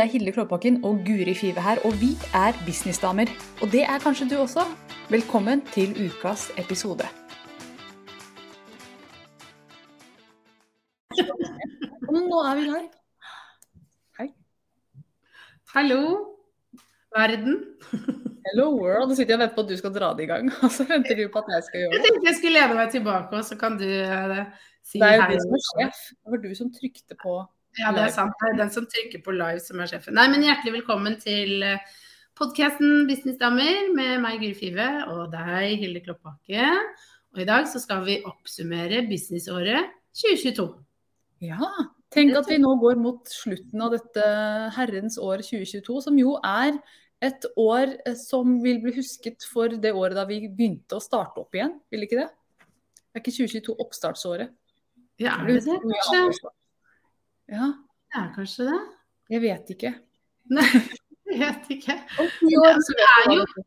Hei, det er Hilde Klåbakken og Guri Five her, og vi er businessdamer. Og det er kanskje du også. Velkommen til ukas episode. Nå er vi der. Hei. Hallo, verden. Hello world. Nå sitter jeg og venter på at du skal dra det i gang, og så venter du på at jeg skal gjøre det. Jeg tenkte jeg skulle lene meg tilbake, og så kan du uh, si Det er jo du som er sjef. Det var du som trykte på Ja, det er sant. Det er den som trykker på live som er sjefen. Nei, men hjertelig velkommen til podkasten Businessdamer med meg, Guri Five, og deg, Hilde Kloppbakke. Og i dag så skal vi oppsummere businessåret 2022. Ja. Tenk at vi nå går mot slutten av dette herrens år 2022, som jo er et år eh, som vil bli husket for det året da vi begynte å starte opp igjen, vil ikke det? Er ikke 2022 oppstartsåret? Ja, Er er det det, kanskje? Ja, Det er kanskje det? jeg vet ikke. Nei, jeg vet ikke. Så vet er jo- det.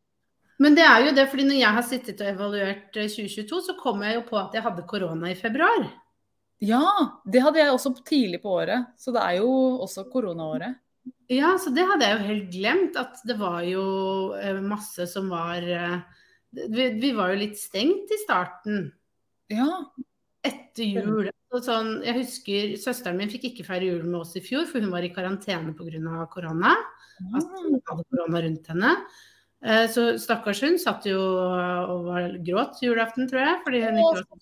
Men det er jo det, fordi når jeg har sittet og evaluert eh, 2022, så kom jeg jo på at jeg hadde korona i februar. Ja, det hadde jeg også tidlig på året. Så det er jo også koronaåret. Ja, så det hadde jeg jo helt glemt. At det var jo eh, masse som var eh, vi, vi var jo litt stengt i starten. Ja. Etter jul. Sånn, jeg husker Søsteren min fikk ikke feire jul med oss i fjor, for hun var i karantene pga. korona. At hun hadde korona rundt henne. Eh, Så stakkars hun satt jo og var gråt julaften, tror jeg. Fordi hun ikke var sånn.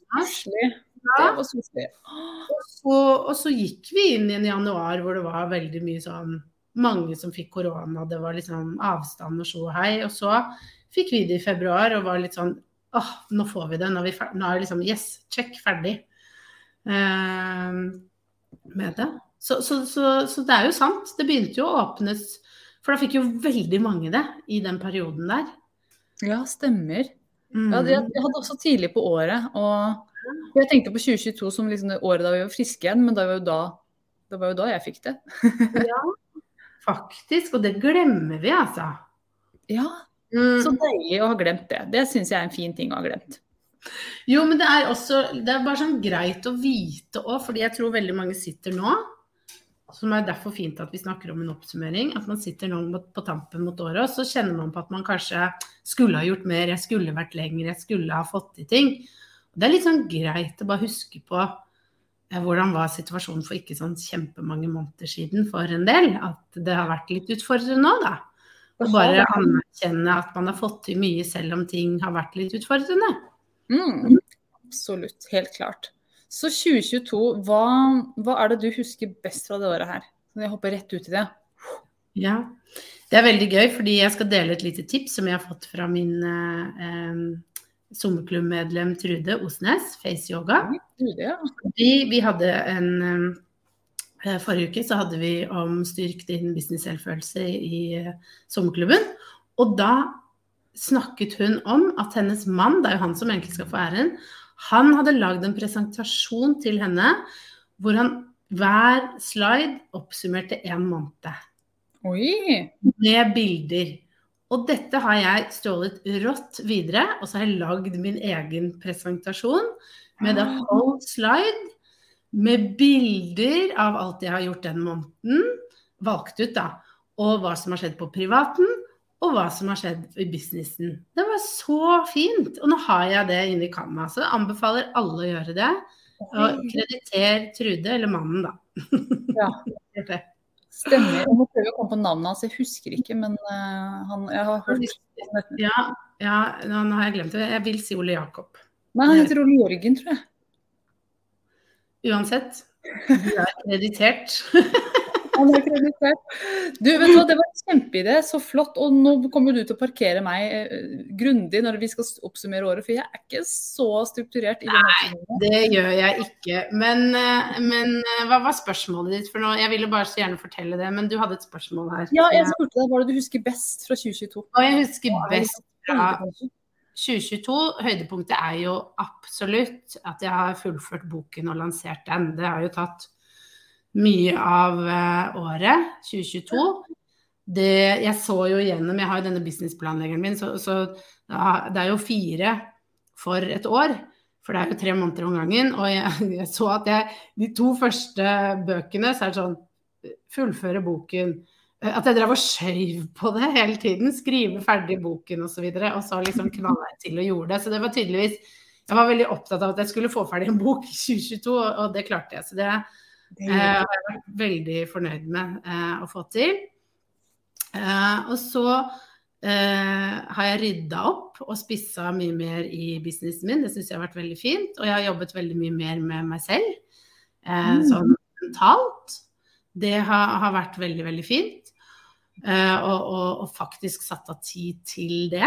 Koselig. Og så, og så gikk vi inn i en januar hvor det var veldig mye sånn Mange som fikk korona, det var liksom avstand og så og hei. Og så fikk vi det i februar og var litt sånn åh, nå får vi det. Nå er, vi nå er det liksom yes, check, ferdig med det. Så, så, så, så det er jo sant. Det begynte jo å åpnes For da fikk jo veldig mange det i den perioden der. Ja, stemmer. Mm. Ja, jeg hadde også tidlig på året. Og jeg tenkte på 2022 som liksom det året da vi var friske igjen, men det var jo da, det var jo da jeg fikk det. Ja, faktisk. Og det glemmer vi, altså. Ja, Mm. Så deilig å ha glemt det. Det syns jeg er en fin ting å ha glemt. Jo, men det er også Det er bare sånn greit å vite òg, fordi jeg tror veldig mange sitter nå Som er derfor fint at vi snakker om en oppsummering. At man sitter nå mot, på tampen mot året, og så kjenner man på at man kanskje skulle ha gjort mer, jeg skulle vært lenger, jeg skulle ha fått til ting. Det er litt sånn greit å bare huske på eh, hvordan var situasjonen for ikke sånn kjempemange måneder siden for en del. At det har vært litt utfordrende nå, da. Og bare anerkjenne at man har fått til mye selv om ting har vært litt utfordrende. Mm, absolutt. Helt klart. Så 2022, hva, hva er det du husker best fra det året her? Jeg hopper rett ut i det. Ja, det er veldig gøy, fordi jeg skal dele et lite tips som jeg har fått fra min eh, eh, sommerklubbmedlem Trude Osnes, Face Yoga. Ja. Vi, vi hadde en eh, Forrige uke så hadde vi om styrk din business selvfølelse i eh, sommerklubben. Og da snakket hun om at hennes mann, det er jo han som egentlig skal få æren, han hadde lagd en presentasjon til henne hvor han hver slide oppsummerte én måned Oi! med bilder. Og dette har jeg stjålet rått videre, og så har jeg lagd min egen presentasjon med da tolv slide med bilder av alt jeg har gjort den måneden, valgt ut da, og hva som har skjedd på privaten, og hva som har skjedd i businessen. Det var så fint. Og nå har jeg det inne i Canva, så jeg anbefaler alle å gjøre det. Og krediter Trude, eller mannen, da. Ja. Stemmer. Jeg må prøve å komme på navnet hans, jeg husker ikke, men uh, han, jeg har hørt. Ja, ja, nå har jeg glemt det. Jeg vil si Ole Jakob. Nei, han heter Ole Jørgen, tror jeg. Uansett, du er kreditert. Han er kreditert. Du, vet du hva, det var en kjempeidé, så flott. Og nå kommer du til å parkere meg eh, grundig når vi skal oppsummere året, for jeg er ikke så strukturert i den. Det gjør jeg ikke. Men, eh, men eh, hva var spørsmålet ditt for nå? Jeg ville bare så gjerne fortelle det, men du hadde et spørsmål her. Ja, jeg spurte deg hva du husker best fra 2022. Og jeg husker best fra 2022. Høydepunktet er jo absolutt at jeg har fullført boken og lansert den. Det har jo tatt mye av eh, året 2022. Det, jeg så jo igjennom, jeg har jo denne businessplanleggeren min, så, så det er jo fire for et år. For det er jo tre måneder om gangen. Og jeg, jeg så at jeg De to første bøkene så er det sånn Fullføre boken. at jeg drev og skjøv på det hele tiden. Skrive ferdig boken osv. Og, så og så liksom knalla jeg til og gjorde det. Så det var tydeligvis Jeg var veldig opptatt av at jeg skulle få ferdig en bok i 2022, og det klarte jeg. Så det eh, har jeg vært veldig fornøyd med eh, å få til. Eh, og så eh, har jeg rydda opp og spissa mye mer i businessen min. Det syns jeg har vært veldig fint. Og jeg har jobbet veldig mye mer med meg selv, eh, mm. sånn mentalt. Det har, har, vært veldig, veldig fint. Uh, og, og, og, faktisk satt av tid til det.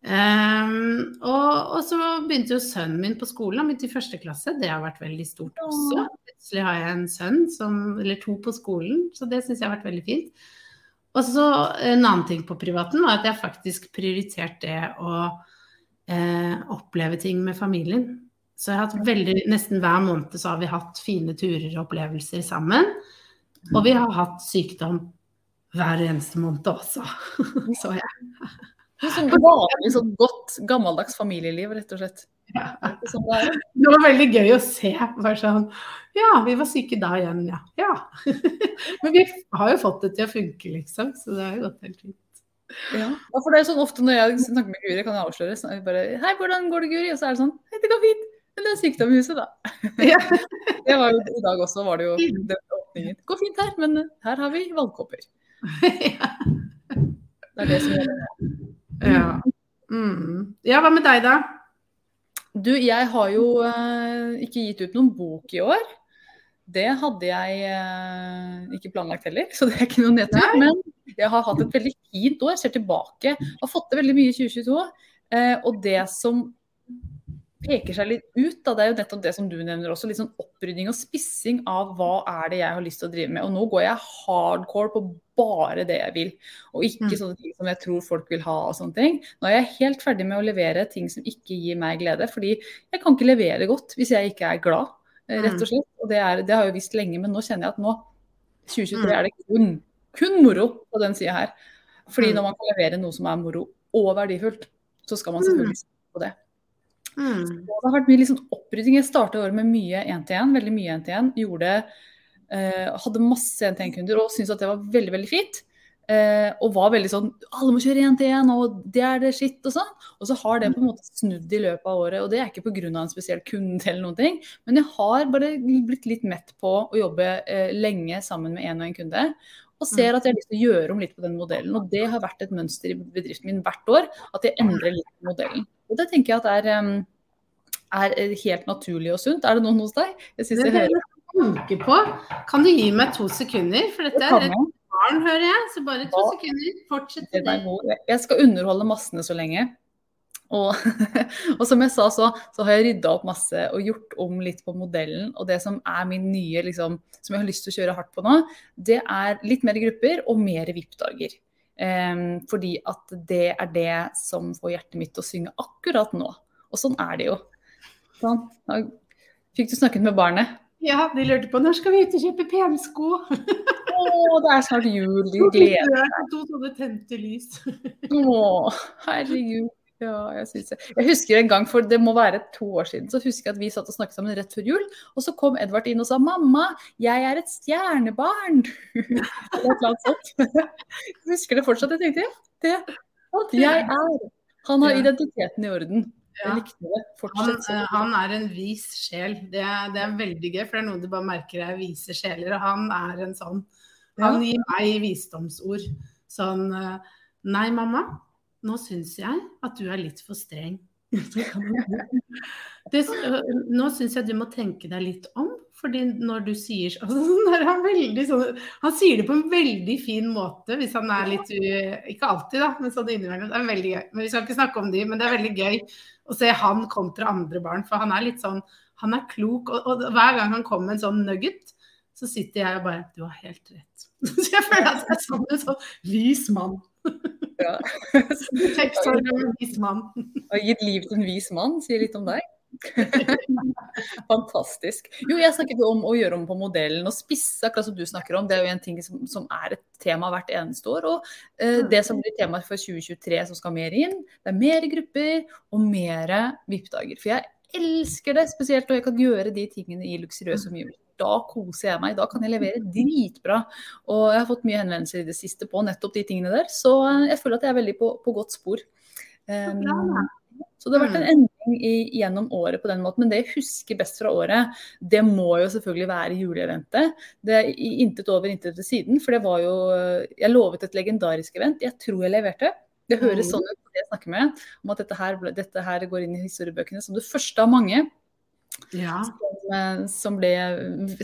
Um, og, og, så begynte jo sønnen min på skolen, han begynte i første klasse. Det har vært veldig stort også. Plutselig har jeg en sønn, som, eller to på skolen, så det syns jeg har vært veldig fint. Og så en annen ting på privaten var at jeg faktisk prioriterte det å eh, oppleve ting med familien. Så jeg har hatt veldig, nesten hver måned så har vi hatt fine turer og opplevelser sammen. Og vi har hatt sykdom hver eneste måned også. så jeg. Sånn vanlig, sånn godt, gammeldags familieliv, rett og slett. Ja. Sånn det, det, var veldig gøy å se. Bare sånn Ja, vi var syke da igjen, ja. ja. Men vi har jo fått det til å funke, liksom. Så det har jo gått helt fint. Ja. for det er sånn ofte når jeg snakker med Guri, kan jeg avsløre så jeg bare Hei, hvordan går det, Guri? Og så er det sånn Hei, det går fint. Men det er sykdom i huset, da. Ja. det var jo, I dag også var det jo den åpningen. Det går fint her, men her har vi vannkopper. ja. Det er det som gjør det. Ja. Mm. ja, hva med deg, da? Du, jeg har jo eh, ikke gitt ut noen bok i år. Det hadde jeg eh, ikke planlagt heller, så det er ikke noe nedtur. Men jeg har hatt et veldig fint år, ser tilbake. Har fått til veldig mye i 2022. Eh, og det som peker seg litt ut, da, det er jo nettopp det som du nevner også. Litt sånn opprydding og spissing av hva er det jeg har lyst til å drive med. Og nå går jeg hardcore på bare det jeg vil, og ikke mm. sånne ting som jeg tror folk vil ha og sånne ting. Nå er jeg helt ferdig med å levere ting som ikke gir meg glede, fordi jeg kan ikke levere godt hvis jeg ikke er glad, eh, rett og mm. slett. Og det, er, det har jeg visst lenge, men nå kjenner jeg at nå, 2023, mm. er det kun, kun moro på den sida her. Fordi når man kan levere noe som er moro og verdifullt, så skal man selvfølgelig se på det. Mm. Det har vært mye liksom, opprydding. Jeg starta året med mye én-til-én, veldig mye én-til-én. Gjorde eh, Hadde masse én-til-én-kunder og syntes at det var veldig, veldig fint. Uh, og var veldig sånn Alle må kjøre én-til-én, og det er det skitt, og sånn. Og så har det på en måte snudd i løpet av året. Og det er ikke pga. en spesiell kunde eller noen ting, men jeg har bare blitt litt mett på å jobbe uh, lenge sammen med én og én kunde og ser at jeg har lyst til å gjøre om litt på den modellen. Og det har vært et mønster i bedriften min hvert år, at jeg endrer litt på modellen. Og det tenker jeg at er, er helt naturlig og sunt. Er det noen hos deg? Jeg synes jeg hører på. Kan du gi meg to sekunder? For dette er et barn, hører jeg. Så bare to sekunder. Fortsett. Jeg skal underholde massene så lenge. Og, og, som jeg sa, så, så har jeg rydda opp masse og gjort om litt på modellen. Og det som er min nye, liksom, som jeg har lyst til å kjøre hardt på nå, det er litt mer grupper og mer VIP-dager. Um, fordi at det er det som får hjertet mitt til å synge akkurat nå. Og sånn er det jo. Sånn. Fikk du snakket med barnet? Ja, de lurte på når skal vi ut og kjøpe pensko. Å, det er snart jul. De gleder seg. To sånne tente lys. Å, herregud. Ja, jeg syns det. Jeg husker en gang, for det må være to år siden, så husker jeg at vi satt og snakket sammen rett før jul. Og så kom Edvard inn og sa 'mamma, jeg er et stjernebarn'. Eller et eller sånt. Jeg husker det fortsatt. Jeg tenkte det at jeg er. Han har identiteten i orden. Ja. Han, han, er en vis sjel. Det det er, veldig gøy, for det er noe du bare merker er vise sjeler. Og han er en sånn. Han gir meg visdomsord. Sånn eh, Nei, mamma nå syns jeg at du er litt for streng. Det, nå syns jeg du må tenke deg litt om, fordi når du sier sånn han, sånn, han sier det på en veldig fin måte, hvis han er litt Ikke alltid, da, men sånn innimellom. Det er veldig gøy. Men Vi skal ikke snakke om de, men det er veldig gøy å se han kontra andre barn. For han er litt sånn Han er klok, og, og hver gang han kommer med en sånn nugget, så sitter jeg og bare Du har helt rett. Så jeg føler at jeg er sånn en sånn vis mann. Ja. Vis mann. Har gitt liv til en vis mann, sier litt om deg. Fantastisk. Jo, jeg snakket jo om å gjøre om på modellen og spisse, akkurat som du snakker om. Det er jo en ting som, som er et tema hvert eneste år. Og eh, det som blir temaet for 2023 som skal mer inn, det er mer grupper og mer VIP-dager. For jeg elsker det, spesielt når jeg kan gjøre de tingene i luksuriøse omgivelser. Da koser jeg meg. Da kan jeg levere dritbra. Og jeg har fått mye henvendelser i det siste på nettopp de tingene der, så jeg føler at jeg er veldig på, på godt spor. Um, så det har vært en mm. endring i, gjennom året på den måten. Men det jeg husker best fra året, det må jo selvfølgelig være juleeventet. Det er intet over, intet ved siden. For det var jo Jeg lovet et legendarisk event. Jeg tror jeg leverte. Det høres mm. sånn ut på det jeg snakker med, om at dette her, dette her går inn i historiebøkene som det første av mange. Ja. Som, eh, som, ble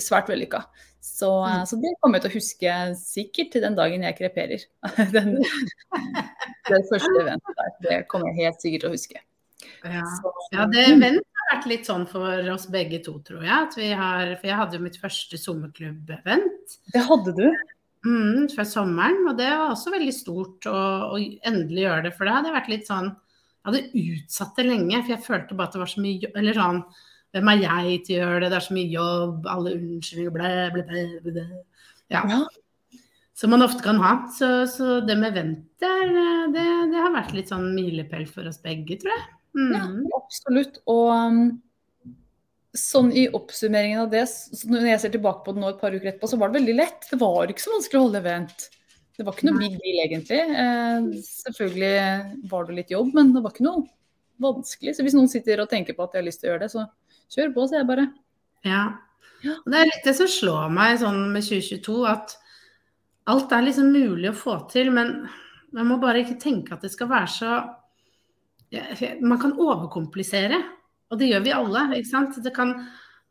svært vellykka. Så, mm. så, det kommer jeg til å huske sikkert til den dagen jeg kreperer. Den, det første eventet der. Det kommer jeg helt sikkert til å huske. Ja, så, ja det eventet har vært litt sånn for oss begge to, tror jeg. Har, for jeg hadde jo mitt første sommerklubb-event. Det hadde du? Mm, før sommeren. Og det var også veldig stort å, å endelig gjøre det. For det hadde vært litt sånn Jeg hadde utsatt det lenge, for jeg følte bare at det var så mye Eller sånn Hvem er jeg til å gjøre det? Det er så mye jobb, alle unnskyldninger, blæ, blæ, blæ. Ja. Som man ofte kan ha. Så, så det med venter, det, det, har vært litt sånn milepæl for oss begge, tror jeg. Mm. Ja, absolutt. Og um, sånn i oppsummeringen av det, når jeg ser tilbake på det nå et par uker etterpå, så var det veldig lett. Det var ikke så vanskelig å holde event. Det var ikke noe big deal, egentlig. Eh, selvfølgelig var det litt jobb, men det var ikke noe vanskelig. Så hvis noen sitter og tenker på at de har lyst til å gjøre det, så kjør på, sier jeg bare. Ja. Og Det er litt det som slår meg sånn med 2022, at alt er liksom mulig å få til, men man må bare ikke tenke at det skal være så Man kan overkomplisere. Og det gjør vi alle. ikke sant? Det kan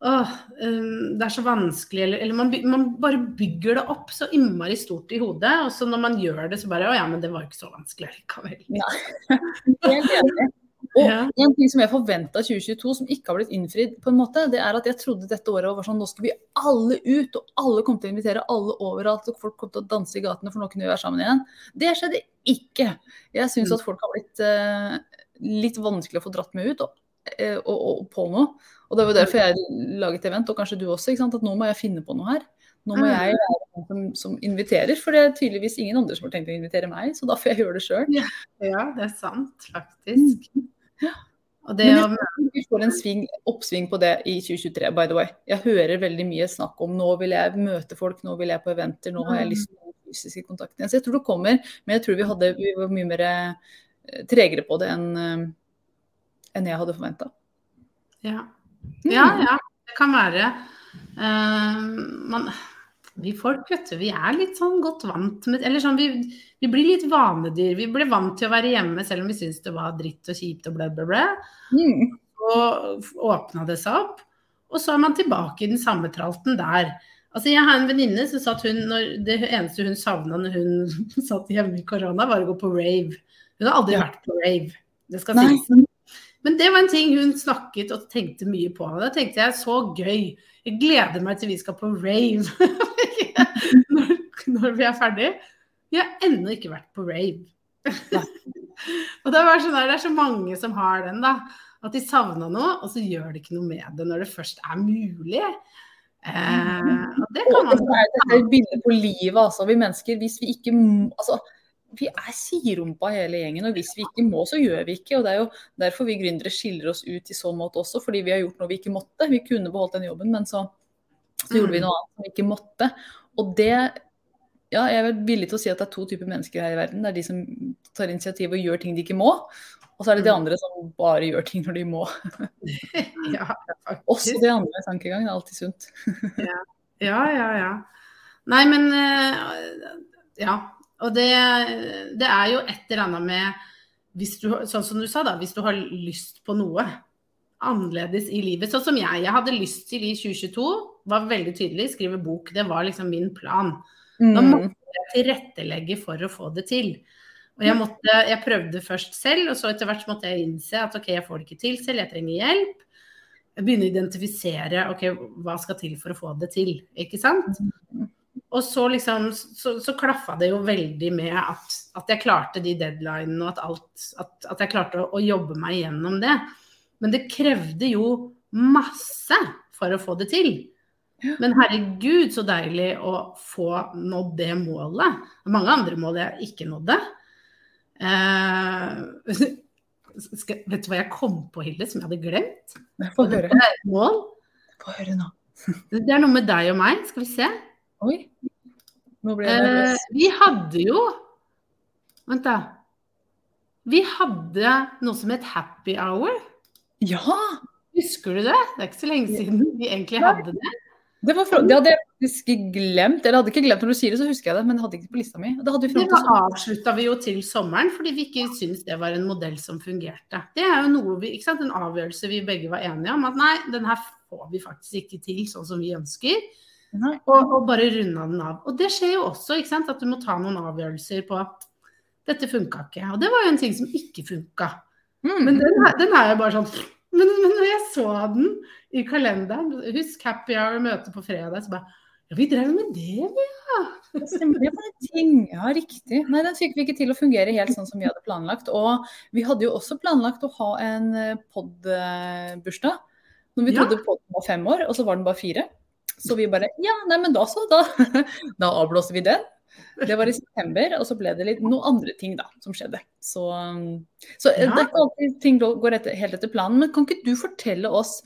Åh, um, det er så vanskelig, eller, eller man, man, bare bygger det opp så innmari stort i hodet. Og så når man gjør det, så bare Å ja, men det var ikke så vanskelig likevel. Ja. Og ja. en ting som jeg forventa 2022, som ikke har blitt innfridd, på en måte, det er at jeg trodde dette året var sånn nå skal vi alle ut, og alle kom til å invitere alle overalt, og folk kom til å danse i gatene, for nå kunne vi være sammen igjen. Det skjedde ikke. Jeg syns mm. at folk har blitt uh, litt vanskelig å få dratt med ut. og Eh, og, og, på noe. Og det var derfor jeg laget event, og kanskje du også, at nå må jeg finne på noe her. Nå må jeg være den som, som, inviterer, for det er tydeligvis ingen andre som har tenkt å invitere meg, så da får jeg gjøre det sjøl. Ja, ja, det er sant, faktisk. Mm. Ja. Men jeg vi får en sving, oppsving på det i 2023, by the way. Jeg hører veldig mye snakk om nå vil jeg møte folk, nå vil jeg på eventer, nå har jeg lyst til fysiske kontakter. Så jeg tror det kommer, men jeg tror vi, hadde, vi var mye mer eh, tregere på det enn eh, enn jeg hadde forventa. Ja. ja. ja, det kan være. Uh, man, vi folk, vet du, vi er litt sånn godt vant med Eller sånn, vi, vi, blir litt vanedyr. Vi ble vant til å være hjemme selv om vi syntes det var dritt og kjipt og blæ, blæ, blæ. Mm. Og åpna det seg opp. Og så er man tilbake i den samme tralten der. Altså, Jeg har en venninne som satt hun, når det eneste hun savna når hun satt hjemme i korona, var å gå på rave. Hun har aldri vært på rave. Det skal sies. Men det var en ting hun snakket og tenkte mye på. Da tenkte jeg så gøy. Jeg gleder meg til vi skal på rave når, vi er ferdig. Vi har ennå ikke vært på rave. og det, var sånn der, det er så mange som har den, da. At de savna noe, og så gjør de ikke noe med det når det først er mulig. Eh, og det kan man Det er et bilde på livet, altså. Vi mennesker, hvis vi ikke altså, vi er siderumpa hele gjengen. Og hvis vi ikke må, så gjør vi ikke. Og det er jo derfor vi gründere skiller oss ut i så måte også, fordi vi har gjort noe vi ikke måtte. Vi kunne beholdt den jobben, men så, så gjorde vi mm. noe annet som vi ikke måtte. Og det ja, jeg er villig til å si at det er to typer mennesker her i verden. Det er de som tar initiativ og gjør ting de ikke må. Og så er det de mm. andre som bare gjør ting når de må. ja, Også de andre tankegang. Det er alltid sunt. ja. ja, ja, ja. Nei, men uh, Ja. Og det, det, er jo et eller annet med hvis du, Sånn som du sa, da. Hvis du har lyst på noe annerledes i livet. Sånn som jeg. Jeg hadde lyst til i 2022, var veldig tydelig, skrive bok. Det var liksom min plan. Da mm. måtte jeg tilrettelegge for å få det til. Og jeg, måtte, jeg prøvde først selv, og så etter hvert måtte jeg innse at ok, jeg får det ikke til selv, jeg trenger hjelp. Jeg begynner å identifisere ok, hva skal til for å få det til. Ikke sant? Mm. Og så liksom så, så klaffa det jo veldig med at, at jeg klarte de deadlinene, og at, alt, at, at jeg klarte å, å, jobbe meg gjennom det. Men det krevde jo masse for å få det til. Men herregud, så deilig å få nådd det målet. Mange andre mål jeg ikke nådde. Eh, skal, vet du hva jeg kom på, Hilde, som jeg hadde glemt? Få høre. Mål. Få høre nå. Det er noe med deg og meg, skal vi se. Oi. Nå ble jeg Eh, nervøs. vi hadde jo Vent, da. Vi hadde noe som het happy hour. Ja! Husker du det? Det er ikke så lenge siden vi egentlig hadde det. Det, var det hadde jeg faktisk glemt. Eller hadde ikke glemt når du sier det, så husker jeg det. Men det hadde ikke på lista mi. Det hadde vi Det avslutta vi jo til sommeren fordi vi ikke syntes det var en modell som fungerte. Det er jo noe vi, ikke sant, en avgjørelse vi begge var enige om. At nei, den her får vi faktisk ikke til sånn som vi ønsker. Og, og bare runda den av. Og det skjer jo også, ikke sant, at du må ta noen avgjørelser på at dette funka ikke. Og det var jo en ting som ikke funka. Mm. Men den, den er jo bare sånn men, men når jeg så den i kalenderen, husk happy hour møte på fredag, så bare Ja, vi drev med det, vi. Det stemmer, det var en ting. Ja, riktig. Nei, den fikk vi ikke til å fungere helt sånn som vi hadde planlagt. Og vi hadde jo også planlagt å ha en pod-bursdag. Når vi Ja. trodde podden var fem år, og så var den bare fire. Så vi bare Ja, nei, men da så. Da, da avblåste vi den. Det var i september, og så ble det litt noen andre ting da, som skjedde. Så, um, så Ja. det er ikke alltid ting går etter, helt etter planen. Men kan ikke du fortelle oss,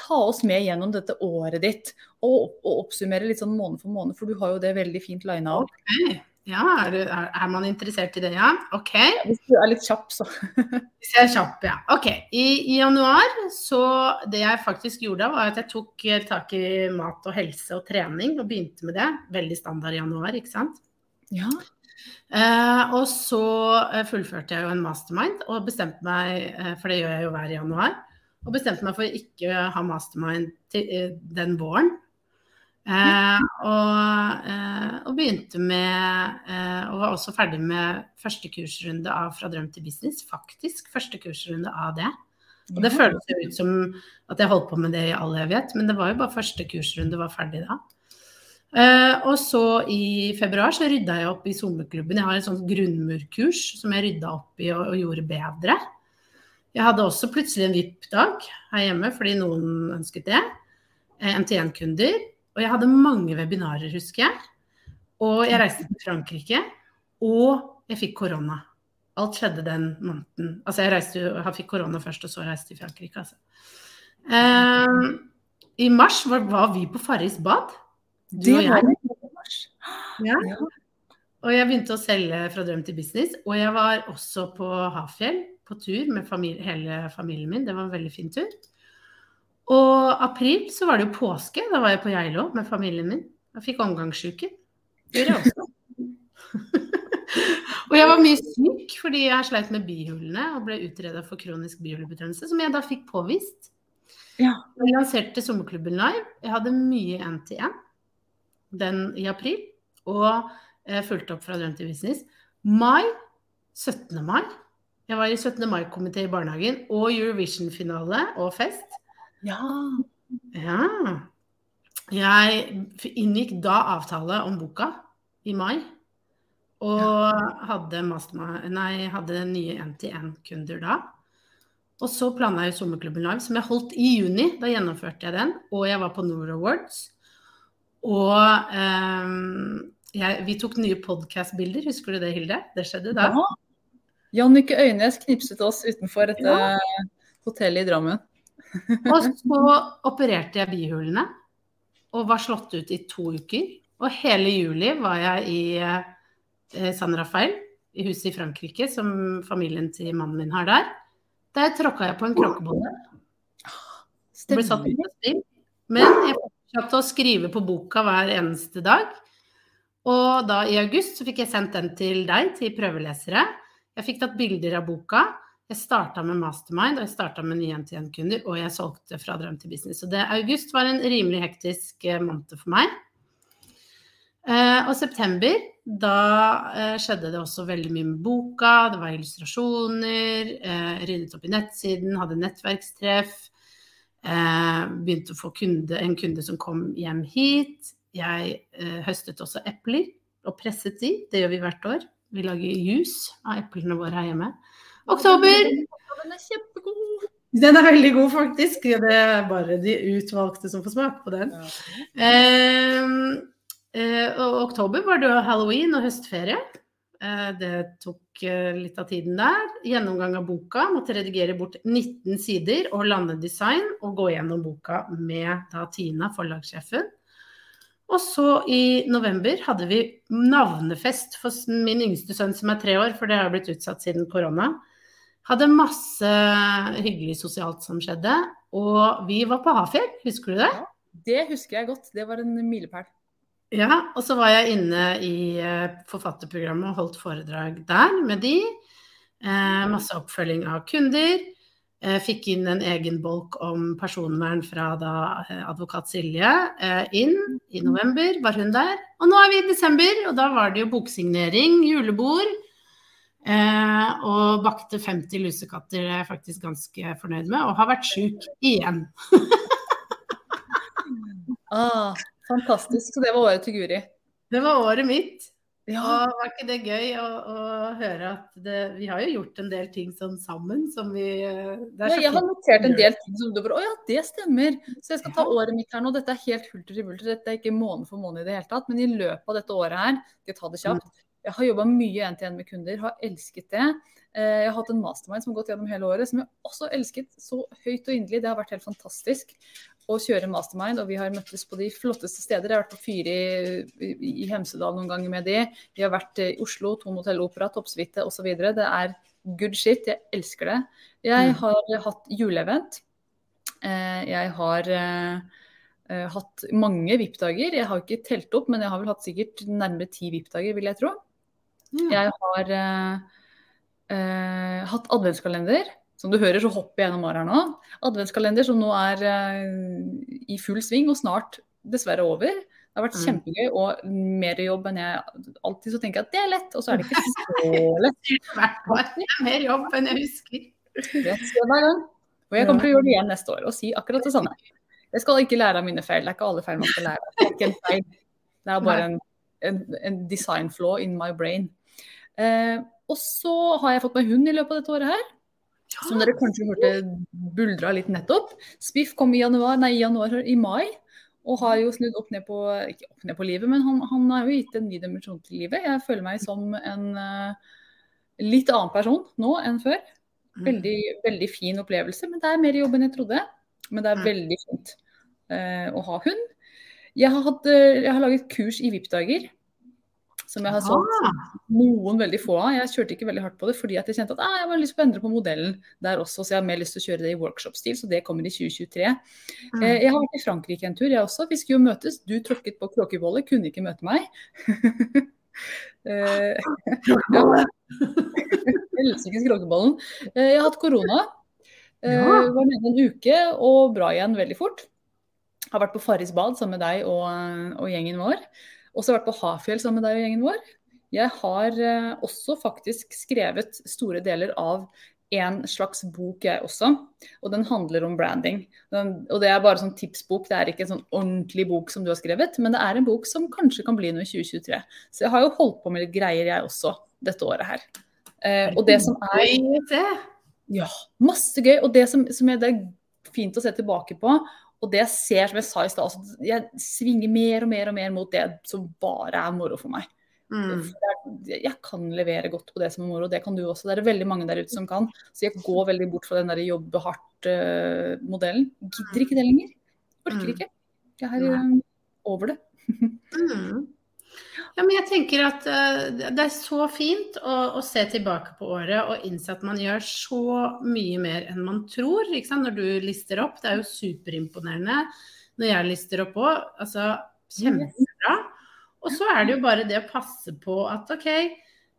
ta oss med gjennom dette året ditt, og, og oppsummere litt sånn måned for måned, for du har jo det veldig fint lina opp. Ja, er, er, man interessert i det, ja? Ok. Hvis du er litt kjapp, så. Hvis jeg er kjapp, ja. Ok. I, I januar så Det jeg faktisk gjorde var at jeg tok eh, tak i mat og helse og trening og begynte med det. Veldig standard i januar, ikke sant. Ja. Eh, og så eh, fullførte jeg jo en mastermind og bestemte meg, eh, for det gjør jeg jo hver januar, og bestemte meg for ikke å ha mastermind til, den våren. Eh, og, eh, og begynte med eh, Og var også ferdig med første kursrunde av Fra drøm til business. Faktisk første kursrunde av det. Og det føles jo ut som at jeg holdt på med det i all evighet, men det var jo bare første kursrunde var ferdig da. Eh, og så i februar så rydda jeg opp i sommerklubben. Jeg har et sånt grunnmurkurs som jeg rydda opp i og, og gjorde bedre. Jeg hadde også plutselig en VIP-dag her hjemme fordi noen ønsket det. Eh, MTN-kunder. Og jeg hadde mange webinarer, husker jeg. Og jeg reiste til Frankrike. Og jeg fikk korona. Alt skjedde den måneden. Altså jeg reiste jeg fikk korona først, og så reiste jeg til Frankrike, altså. Eh, I mars var, var vi på Farris bad. Du Det og jeg. var i mars. Ja. Ja. Og jeg begynte å selge fra drøm til business. Og jeg var også på Hafjell på tur med familie, hele familien min. Det var en veldig fin tur. Og april så var det jo påske. Da var jeg på Geilo med familien min. Jeg fikk omgangssyke. Det gjorde jeg også. og jeg var mye syk fordi jeg sleit med bihulene og ble utreda for kronisk bihulebetennelse, som jeg da fikk påvist. Ja. Jeg lanserte Sommerklubben live. Jeg hadde mye én-til-én den i april. Og jeg fulgte opp fra Drøm til business. Mai, 17. mai. Jeg var i 17. mai-komité i barnehagen og Eurovision-finale og fest. Ja. Ja. Jeg inngikk da avtale om boka i mai. Og hadde, nei, hadde nye NTN-kunder da. Og så planla jeg Sommerklubben Live, som jeg holdt i juni. Da gjennomførte jeg den. Og jeg var på Nord Awards. Og ehm, jeg, vi tok nye podkast-bilder. Husker du det, Hilde? Det skjedde da. ja. Jannicke Øynes knipset oss utenfor et Ja. hotell i Drammen. Og så opererte jeg bihulene og var slått ut i to uker. Og hele juli var jeg i eh, San Rafael, i huset i Frankrike, som familien til mannen min har der. Der tråkka jeg på en kråkebolle. Ble satt i spill. Men jeg fortsatte å skrive på boka hver eneste dag. Og da i august så fikk jeg sendt den til deg, til prøvelesere. Jeg fikk tatt bilder av boka. Jeg starta med Mastermind, og jeg starta med nye NTN-kunder, og jeg solgte fra drøm til business. Så det, august var en rimelig hektisk eh, måned for meg. Eh, og september, da eh, skjedde det også veldig mye med boka. Det var illustrasjoner, eh, ryddet opp i nettsiden, hadde nettverkstreff. Eh, begynte å få kunde, en kunde som kom hjem hit. Jeg eh, høstet også epler og presset de. Det gjør vi hvert år. Vi lager juice av eplene våre her hjemme. Oktober. Den er kjempegod. Den er veldig god, faktisk. Det er bare de utvalgte som får smake på den. Eh, eh, og oktober var det jo halloween og høstferie. Eh, det tok eh, litt av tiden der. Gjennomgang av boka. Måtte redigere bort 19 sider og lande design og gå gjennom boka med da Tina, forlagssjefen. Og så i november hadde vi navnefest for min yngste sønn som er tre år, for det har blitt utsatt siden korona. Hadde masse hyggelig sosialt som skjedde. Og vi var på Hafjell, husker du det? Ja, det husker jeg godt. Det var en milepæl. Ja, og så var jeg inne i eh, forfatterprogrammet og holdt foredrag der med de. Eh, masse oppfølging av kunder. Eh, fikk inn en egen bolk om personvern fra da eh, advokat Silje eh, inn i november, var hun der. Og nå er vi i desember, og da var det jo boksignering, julebord. Eh, og bakte 50 lusekatter, er jeg faktisk ganske fornøyd med. Og har vært sjuk igjen. ah, Fantastisk. Så det var året til Guri? Det var året mitt. Ja. Og var ikke det gøy å, å høre at det, Vi har jo gjort en del ting sånn sammen som vi ja, Jeg har notert en del ting som du bare Å ja, det stemmer. Så jeg skal ta året mitt her nå. Dette er helt hulter til bulter. Dette er ikke måned for måned i det hele tatt. Men i løpet av dette året her, skal jeg ta det kjapt, jeg har jobba mye én-til-én med kunder, har elsket det. Eh, jeg har hatt en mastermind som har gått gjennom hele året, som jeg også elsket så høyt og inderlig. Det har vært helt fantastisk å kjøre mastermind, og vi har møttes på de flotteste steder. Jeg har vært på Fyri i, Hemsedal noen ganger med de. Vi har vært i Oslo, Ton Hotell Opera, Toppsuite osv. Det er good shit. Jeg elsker det. Jeg mm. har hatt juleevent. Eh, jeg har hatt mange VIP-dager. Jeg har ikke telt opp, men jeg har vel hatt sikkert nærmere ti VIP-dager, vil jeg tro. Mm. Jeg har uh, uh, hatt adventskalender. Som du hører, så hopper jeg gjennom året her nå. Adventskalender som nå er uh, i full sving og snart dessverre over. Det har vært mm. kjempegøy og mer jobb enn jeg alltid så tenker jeg at det er lett, og så er det ikke så lett. Det er mer jobb enn jeg husker. Og jeg kommer til å gjøre det igjen neste år og si akkurat det samme. Jeg skal ikke lære av mine feil. Det er ikke alle feil man skal lære. Er feil. Det er bare en, en, en design flaw in my brain. Eh, og så har jeg fått meg hund i løpet av dette året her. Som dere kanskje hørte buldra litt nettopp. Spiff kom i januar, nei, januar, i mai. Og har jo snudd opp ned på ikke opp ned på livet, men han, han har jo gitt en ny dimensjon til livet. Jeg føler meg som en uh, litt annen person nå enn før. Mm. Veldig, veldig fin opplevelse, men det er mer jobb enn jeg trodde. Men det er mm. veldig fint uh, å ha hund. Jeg har, hatt, uh, jeg har laget kurs i VIP-dager som jeg har solgt ah. noen veldig få av. Jeg kjørte ikke veldig hardt på det fordi jeg kjente at ah, jeg var lyst på å endre på modellen der også, så jeg har mer lyst til å kjøre det i workshop-stil, så det kommer i 2023. Mm. Eh, jeg har vært i Frankrike en tur, jeg også. Vi skulle jo møtes. Du tråkket på kråkebollet, kunne ikke møte meg. eh. Helsikes kråkebollen. Eh, jeg har hatt korona. Eh. Var nede en uke og bra igjen veldig fort. Har vært på Farris bad sammen med deg og, og gjengen vår. Også vært på Hafjell sammen med deg og gjengen vår. Jeg har eh, også faktisk skrevet store deler av en slags bok, jeg også. Og den handler om branding. Den, og det er bare sånn tipsbok, det er ikke en sånn ordentlig bok som du har skrevet, men det er en bok som kanskje kan bli noe i 2023. Så jeg har jo holdt på med litt greier, jeg også, dette året her. Eh, og det som er Ja, masse gøy. Og det som, som er, det er fint å se tilbake på, og det jeg ser, som jeg sa i stad, altså, jeg svinger mer og mer og mer mot det som bare er moro for meg. Mm. Jeg kan levere godt på det som er moro, det kan du også. Det er veldig mange der ute som kan. Så jeg går veldig bort fra den der jobbe hardt-modellen. Uh, Gidder ikke det lenger. Orker mm. ikke. Jeg er uh, over det. mm. Ja, men jeg tenker at uh, det er så fint å, å, se tilbake på året og innse at man gjør så mye mer enn man tror. Når du lister opp. Det er jo superimponerende når jeg lister opp òg. Altså kjempebra. Og så er det jo bare det å passe på at OK,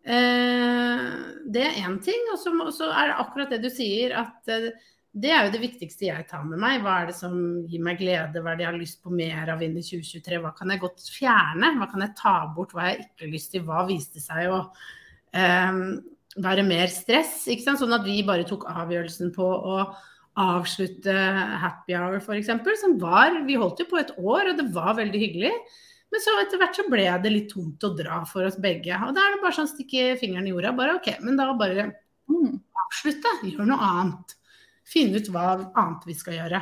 uh, det er én ting. Og så er det akkurat det du sier, at uh, det er jo det viktigste jeg tar med meg. Hva er det som gir meg glede, hva er det jeg har lyst på mer av inn i 2023? Hva kan jeg godt fjerne? Hva kan jeg ta bort? Hva har jeg ikke lyst til? Hva viste seg å um, være mer stress? Ikke sant? Sånn at vi bare tok avgjørelsen på å avslutte happy hour f.eks. Som var Vi holdt jo på et år, og det var veldig hyggelig. Men så etter hvert så ble det litt tungt å dra for oss begge. Og da er det bare sånn stikke fingeren i jorda. Bare OK, men da bare mm, avslutte. Gjør noe annet finne ut hva annet vi skal gjøre.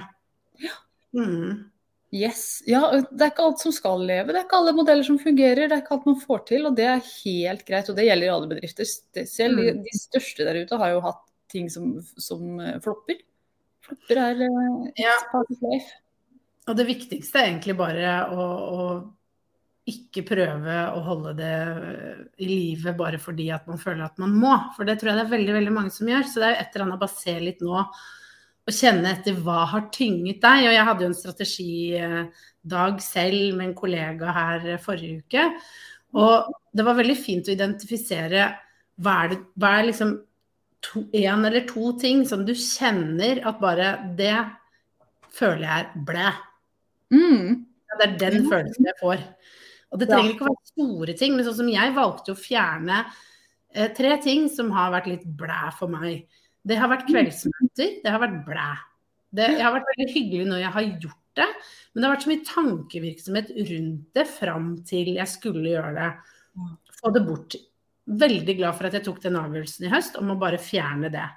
Ja. Mm. Yes. Ja, det er ikke alt som skal leve. Det er ikke alle modeller som fungerer. Det er ikke alt man får til, og det er helt greit. Og det gjelder i alle bedrifter. Selv de, Mm. de største der ute har jo hatt ting som, som flopper. Flopper er uh, Ja. Og det viktigste er egentlig bare å, å ikke prøve å holde det i live bare fordi at man føler at man må. For det tror jeg det er veldig veldig mange som gjør. Så det er jo et eller annet bare se litt nå og kjenne etter hva har tynget deg. Og jeg hadde jo en strategidag selv med en kollega her forrige uke. Og det var veldig fint å identifisere hva er, det, hva er liksom to, en eller to ting som du kjenner at bare det føler jeg er blæ. Mm. Ja, Det er den følelsen jeg får. Og det trenger ikke å være store ting, men sånn som jeg valgte å fjerne eh, tre ting som har vært litt blæ for meg. Det har vært kveldsmøter, det har vært blæ. Det har vært veldig hyggelig når jeg har gjort det, men det har vært så mye tankevirksomhet rundt det fram til jeg skulle gjøre det. Få det bort. Veldig glad for at jeg tok den avgjørelsen i høst om å bare fjerne det.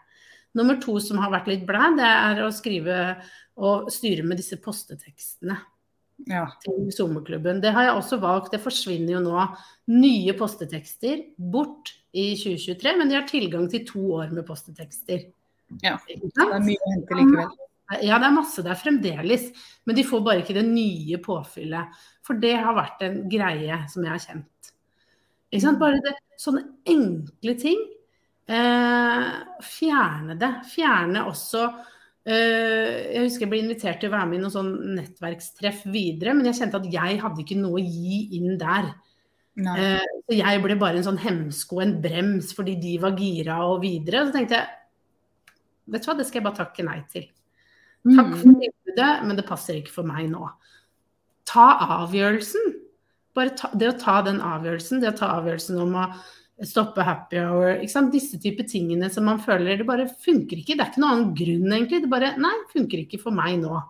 Nummer to som har vært litt blæ, det er å skrive og styre med disse postetekstene Ja. til SoMe-klubben. Det har jeg også valgt. Det forsvinner jo nå nye postetekster bort i 2023, men de har tilgang til to år med postetekster. Ja. Det er mye å hente likevel. Ja, det er masse der fremdeles, men de får bare ikke det nye påfyllet. For det har vært en greie som jeg har kjent. Ikke sant? Bare det, sånne enkle ting. Eh, fjerne det. Fjerne også Jeg husker jeg ble invitert til å være med i noen sånn nettverkstreff videre, men jeg kjente at jeg hadde ikke noe å gi inn der. Nei. Eh, så jeg ble bare en sånn hemsko, en brems, fordi de var gira og videre. Så tenkte jeg vet du hva, det skal jeg bare takke nei til. Takk Mm. for tilbudet, men det passer ikke for meg nå. Ta avgjørelsen. Bare ta, det å ta den avgjørelsen, det å ta avgjørelsen om å stoppe happy hour, disse type tingene som man føler det bare funker ikke. Det er ikke noen annen grunn, egentlig. Det bare nei, funker ikke for meg nå.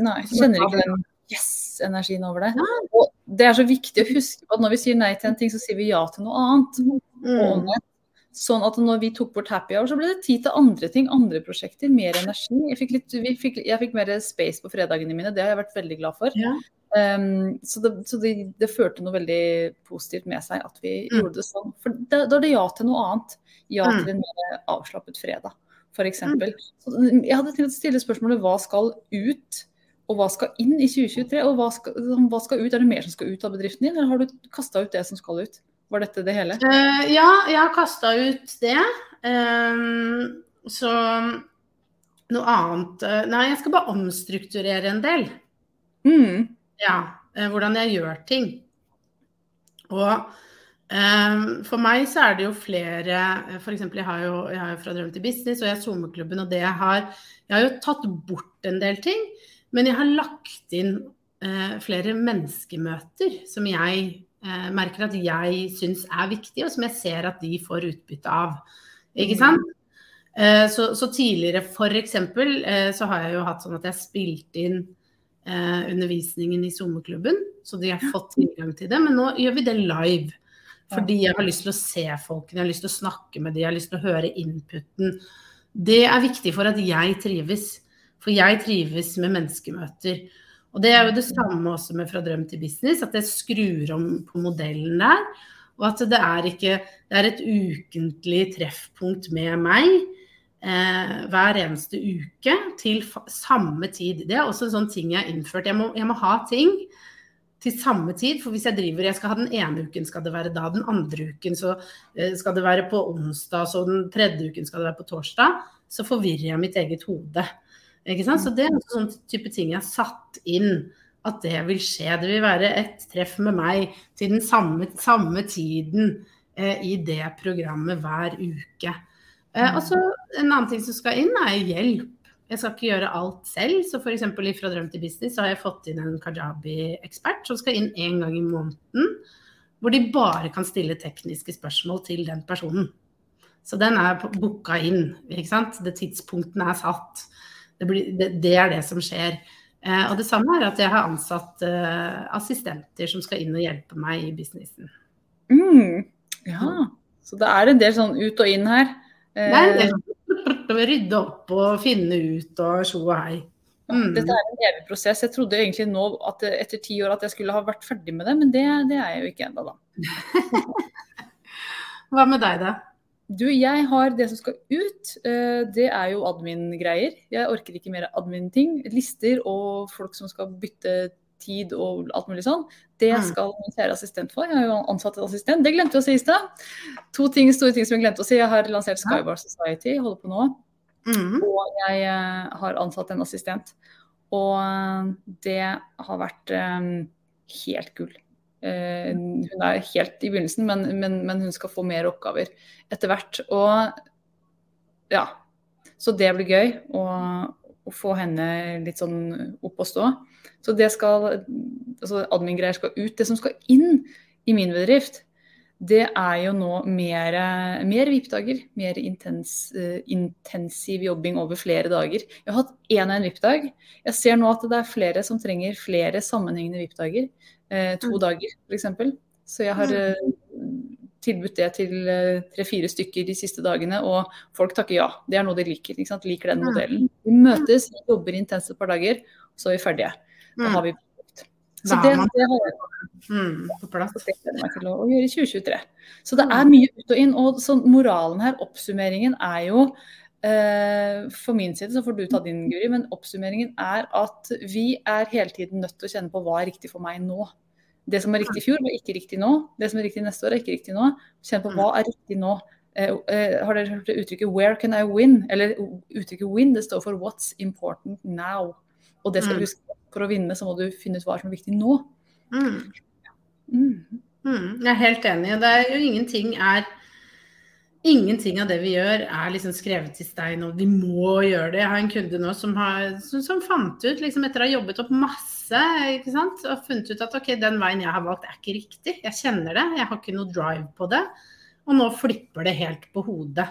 Nei, kjenner ikke den yes-energien over det. Og det er så viktig å huske på at når vi sier nei til en ting, så sier vi ja til noe annet. Mm. Sånn at når vi tok bort happy hour, så ble det tid til andre ting, andre prosjekter, mer energi. Jeg fikk, litt, vi fikk, jeg fikk mer space på fredagene mine, det har jeg vært veldig glad for. Ja. Um, så det, så det, det førte noe veldig positivt med seg at vi Mm. gjorde det sånn. For da, da er det ja til noe annet. Ja Mm. til en mer avslappet fredag, f.eks. Så Jeg hadde tenkt å stille spørsmålet hva skal ut, og hva skal inn i 2023? Og hva skal, sånn, hva skal ut? Er det mer som skal ut av bedriften din, eller har du kasta ut det som skal ut? Var dette det hele? Uh, ja, jeg har kasta ut det. Um, så noe annet Nei, jeg skal bare omstrukturere en del. Mm. Ja, eh, hvordan jeg gjør ting. Og eh, for meg så er det jo flere F.eks. jeg har jo, jeg har jo Fra drøm til business og jeg er SoMe-klubben, og det jeg har Jeg har jo tatt bort en del ting, men jeg har lagt inn eh, flere menneskemøter som jeg eh, merker at jeg syns er viktige, og som jeg ser at de får utbytte av. Ikke sant? Eh, så, så tidligere f.eks. Eh, så har jeg jo hatt sånn at jeg spilte spilt inn eh, undervisningen i SoMe-klubben, så de har fått tilgang til det. Men nå gjør vi det live. Fordi jeg har lyst til å se folkene, jeg har lyst til å snakke med dem, jeg har lyst til å høre inputen. Det er viktig for at jeg trives. For jeg trives med menneskemøter. Og det er jo det samme også med Fra drøm til business, at jeg skrur om på modellen der. Og at det er ikke Det er et ukentlig treffpunkt med meg eh, hver eneste uke til samme tid. Det er også en sånn ting jeg har innført. Jeg må, jeg må ha ting til samme tid. For hvis jeg driver Jeg skal ha den ene uken skal det være da, den andre uken så eh, skal det være på onsdag, så den tredje uken skal det være på torsdag. Så forvirrer jeg mitt eget hode. Ikke sant? Så det er en sånn type ting jeg har satt inn at det vil skje. Det vil være et treff med meg til den samme, samme tiden eh, i det programmet hver uke. Eh, og så En annen ting som skal inn, er hjelp. Jeg skal ikke gjøre alt selv. Så f.eks. fra Drøm til business så har jeg fått inn en kajabi-ekspert som skal inn én gang i måneden. Hvor de bare kan stille tekniske spørsmål til den personen. Så den er på- booka inn. ikke sant? Det tidspunkten er satt. Det, blir, det, det er det som skjer. Eh, og det samme er at jeg har ansatt eh, assistenter som skal inn og hjelpe meg i businessen. Mm. Ja. Så det er en del sånn ut og inn her. Det er en Eh, del å rydde opp og finne ut og tjo og hei. Mm. Dette er en evig prosess. Jeg trodde egentlig nå at etter ti år at jeg skulle ha vært ferdig med det, men det, det er jeg jo ikke ennå, da. Hva med deg, da? Du, jeg har det som skal ut. eh, Det er jo admin-greier. Jeg orker ikke mer admin-ting. Lister og folk som skal bytte tid og alt mulig sånn. Det Mm. skal min kjære assistent få. Jeg har jo ansatt en assistent. Det glemte jeg å si i stad. To ting, store ting som jeg glemte å si. Jeg har lansert Skybar Society, holder på nå. Mm. Og jeg eh, har ansatt en assistent. Og eh, det har vært um, helt gull. Uh, hun er helt i begynnelsen, men, men, men hun skal få mer oppgaver etter hvert. Og ja. Så det blir gøy å, å få henne litt sånn opp og stå. Så det skal Altså admin-greier skal ut. Det som skal inn i min bedrift, det er jo nå mer, mer VIP-dager. Mer intens, eh, intensiv jobbing over flere dager. Jeg har hatt én og en VIP-dag. Jeg ser nå at det er flere som trenger flere sammenhengende VIP-dager. Eh, to Mm. dager, f.eks. Så jeg har eh, tilbudt det til eh, tre-fire stykker de siste dagene, og folk takker ja. Det er noe de liker. Liker den Mm. modellen. Vi møtes, jobber intenst et par dager, så er vi ferdige. Da har vi så det, det har jeg Mm, på plass. det gleder meg til å, gjøre i 2023. Så det er mye ut og inn. Og så moralen her, oppsummeringen, er jo eh, For min side, så får du ta din, Guri, men oppsummeringen er at vi er hele tiden nødt til å kjenne på hva er riktig for meg nå. Det som er riktig i fjor, var ikke riktig nå. Det som er riktig neste år, er ikke riktig nå. Kjenn på hva er riktig nå. Eh, eh, har dere hørt det uttrykket 'where can I win'? Eller uttrykket 'win', det står for 'what's important now'. Og det skal Mm. huske. For å vinne så må du finne ut hva som er viktig nå. Mm. Mm. Mm, jeg er helt enig. Det er jo ingenting er Ingenting av det vi gjør er liksom skrevet i stein og vi må gjøre det. Jeg har en kunde nå som, har, som, som fant ut, liksom etter å ha jobbet opp masse, ikke sant, og funnet ut at ok, den veien jeg har valgt er ikke riktig. Jeg kjenner det, jeg har ikke noe drive på det. Og nå flipper det helt på hodet.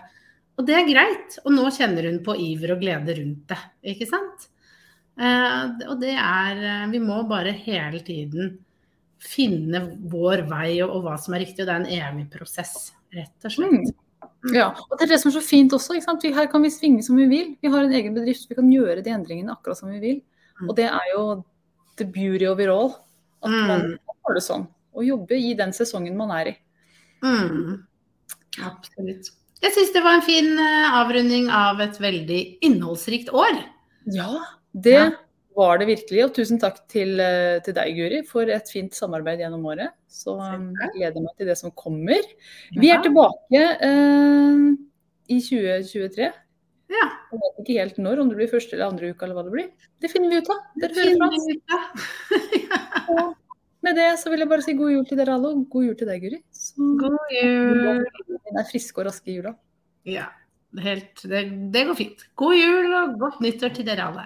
Og det er greit. Og nå kjenner hun på iver og glede rundt det, ikke sant. Eh, og det er Vi må bare hele tiden finne vår vei og, og hva som er riktig. Og det er en evig prosess, rett og slett. Mm. Ja, og det er det som er så fint også. Her kan vi svinge som vi vil. Vi har en egen bedrift, vi kan gjøre de endringene akkurat som vi vil. Mm. Og det er jo the beauty of it all. At Mm. man har det sånn. Og jobbe i den sesongen man er i. Mm. Absolutt. Jeg syns det var en fin eh, avrunding av et veldig innholdsrikt år. Ja, det Ja. var det virkelig. Og tusen takk til, eh, til deg, Guri, for et fint samarbeid gjennom året. Så um, jeg gleder meg til det som kommer. Vi er tilbake eh, i 2023. Ja. Jeg vet ikke helt når, om det blir første eller andre uka eller hva det blir. Det finner vi ut av. Dere hører fra oss. ja. Med det så vil jeg bare si god jul til dere alle, og god jul til deg, Guri. Så God jul. den er friske og raske i jula. Ja, helt, det, det går fint. God jul og godt nyttår til dere alle.